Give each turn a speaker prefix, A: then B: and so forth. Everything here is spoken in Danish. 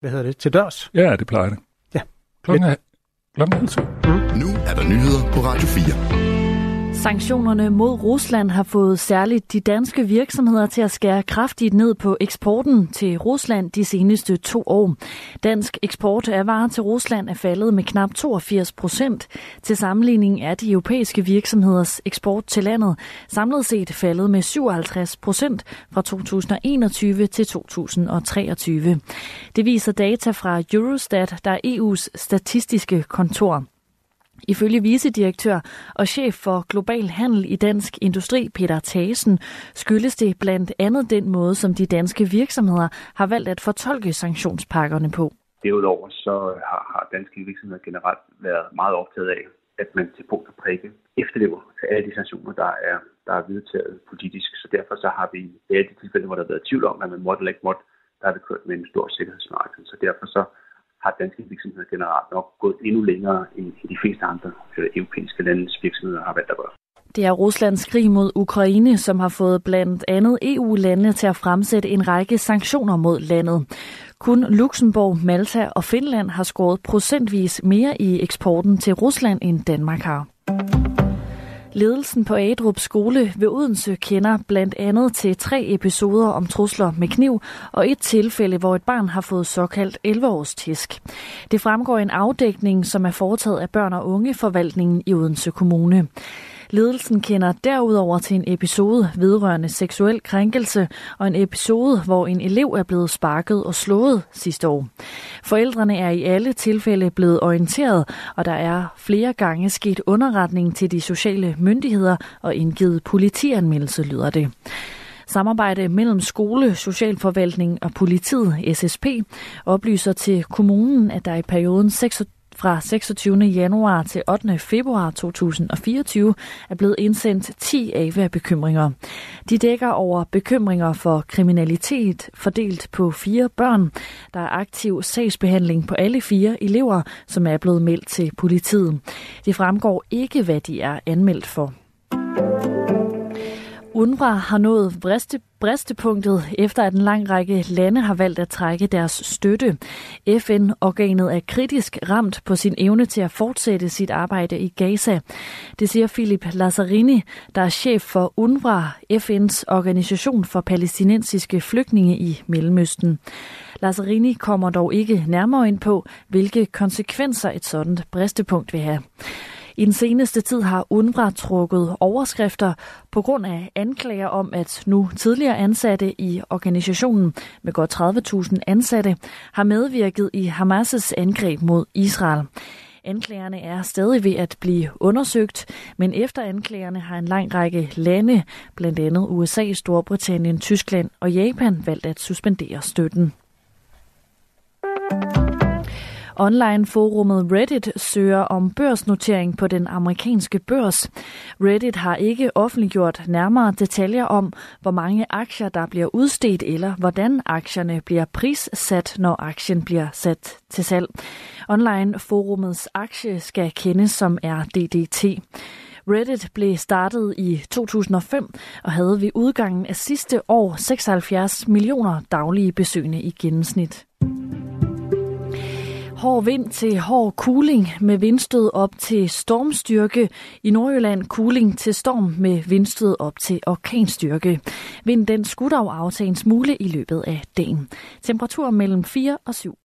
A: hvad hedder det, til dørs?
B: Ja, det plejer det.
A: Ja.
B: Klokken er, klokken er halv to.
C: Nu er der nyheder på Radio 4.
D: Sanktionerne mod Rusland har fået særligt de danske virksomheder til at skære kraftigt ned på eksporten til Rusland de seneste to år. Dansk eksport af varer til Rusland er faldet med knap 82 procent. Til sammenligning er de europæiske virksomheders eksport til landet samlet set faldet med 57 procent fra 2021 til 2023. Det viser data fra Eurostat, der er EU's statistiske kontor. Ifølge vicedirektør og chef for global handel i Dansk Industri, Peter Thasen, skyldes det blandt andet den måde, som de danske virksomheder har valgt at fortolke sanktionspakkerne på.
E: Derudover så har, har danske virksomheder generelt været meget optaget af, at man til punkt og prikke efterlever alle de sanktioner, der er, der er vedtaget politisk. Så derfor så har vi i alle de tilfælde, hvor der har været tvivl om, at man måtte eller ikke måtte, der har vi kørt med en stor sikkerhedsmarked. Så derfor så danske virksomheder generelt nok gået endnu længere end de fleste andre øh, europæiske landes virksomheder har valgt at gøre.
D: Det er Ruslands krig mod Ukraine, som har fået blandt andet EU-landene til at fremsætte en række sanktioner mod landet. Kun Luxembourg, Malta og Finland har skåret procentvis mere i eksporten til Rusland, end Danmark har. Ledelsen på Adrup skole ved Odense kender blandt andet til tre episoder om trusler med kniv og et tilfælde, hvor et barn har fået såkaldt 11-års tisk. Det fremgår en afdækning, som er foretaget af børn- og ungeforvaltningen i Odense Kommune. Ledelsen kender derudover til en episode vedrørende seksuel krænkelse og en episode, hvor en elev er blevet sparket og slået sidste år. Forældrene er i alle tilfælde blevet orienteret, og der er flere gange sket underretning til de sociale myndigheder og indgivet politianmeldelse, lyder det. Samarbejde mellem skole, socialforvaltning og politiet, SSP, oplyser til kommunen, at der i perioden 26 fra 26. januar til 8. februar 2024 er blevet indsendt 10 AVA-bekymringer. De dækker over bekymringer for kriminalitet fordelt på fire børn. Der er aktiv sagsbehandling på alle fire elever, som er blevet meldt til politiet. Det fremgår ikke, hvad de er anmeldt for. UNRWA har nået briste, bristepunktet efter at en lang række lande har valgt at trække deres støtte. FN-organet er kritisk ramt på sin evne til at fortsætte sit arbejde i Gaza. Det siger Philip Lazzarini, der er chef for UNRWA, FN's organisation for palæstinensiske flygtninge i Mellemøsten. Lazzarini kommer dog ikke nærmere ind på, hvilke konsekvenser et sådan bristepunkt vil have. I den seneste tid har UNRWA trukket overskrifter på grund af anklager om, at nu tidligere ansatte i organisationen med godt 30.000 ansatte har medvirket i Hamas' angreb mod Israel. Anklagerne er stadig ved at blive undersøgt, men efter anklagerne har en lang række lande, blandt andet USA, Storbritannien, Tyskland og Japan, valgt at suspendere støtten. Online-forummet Reddit søger om børsnotering på den amerikanske børs. Reddit har ikke offentliggjort nærmere detaljer om, hvor mange aktier der bliver udstedt, eller hvordan aktierne bliver prissat, når aktien bliver sat til salg. Online-forummets aktie skal kendes som RDDT. Reddit blev startet i 2005 og havde ved udgangen af sidste år 76 millioner daglige besøgende i gennemsnit. Hård vind til hård cooling med vindstød op til stormstyrke. I Nordjylland cooling til storm med vindstød op til orkanstyrke. Vind den skulle dog aftage en smule i løbet af dagen. Temperatur mellem 4 og 7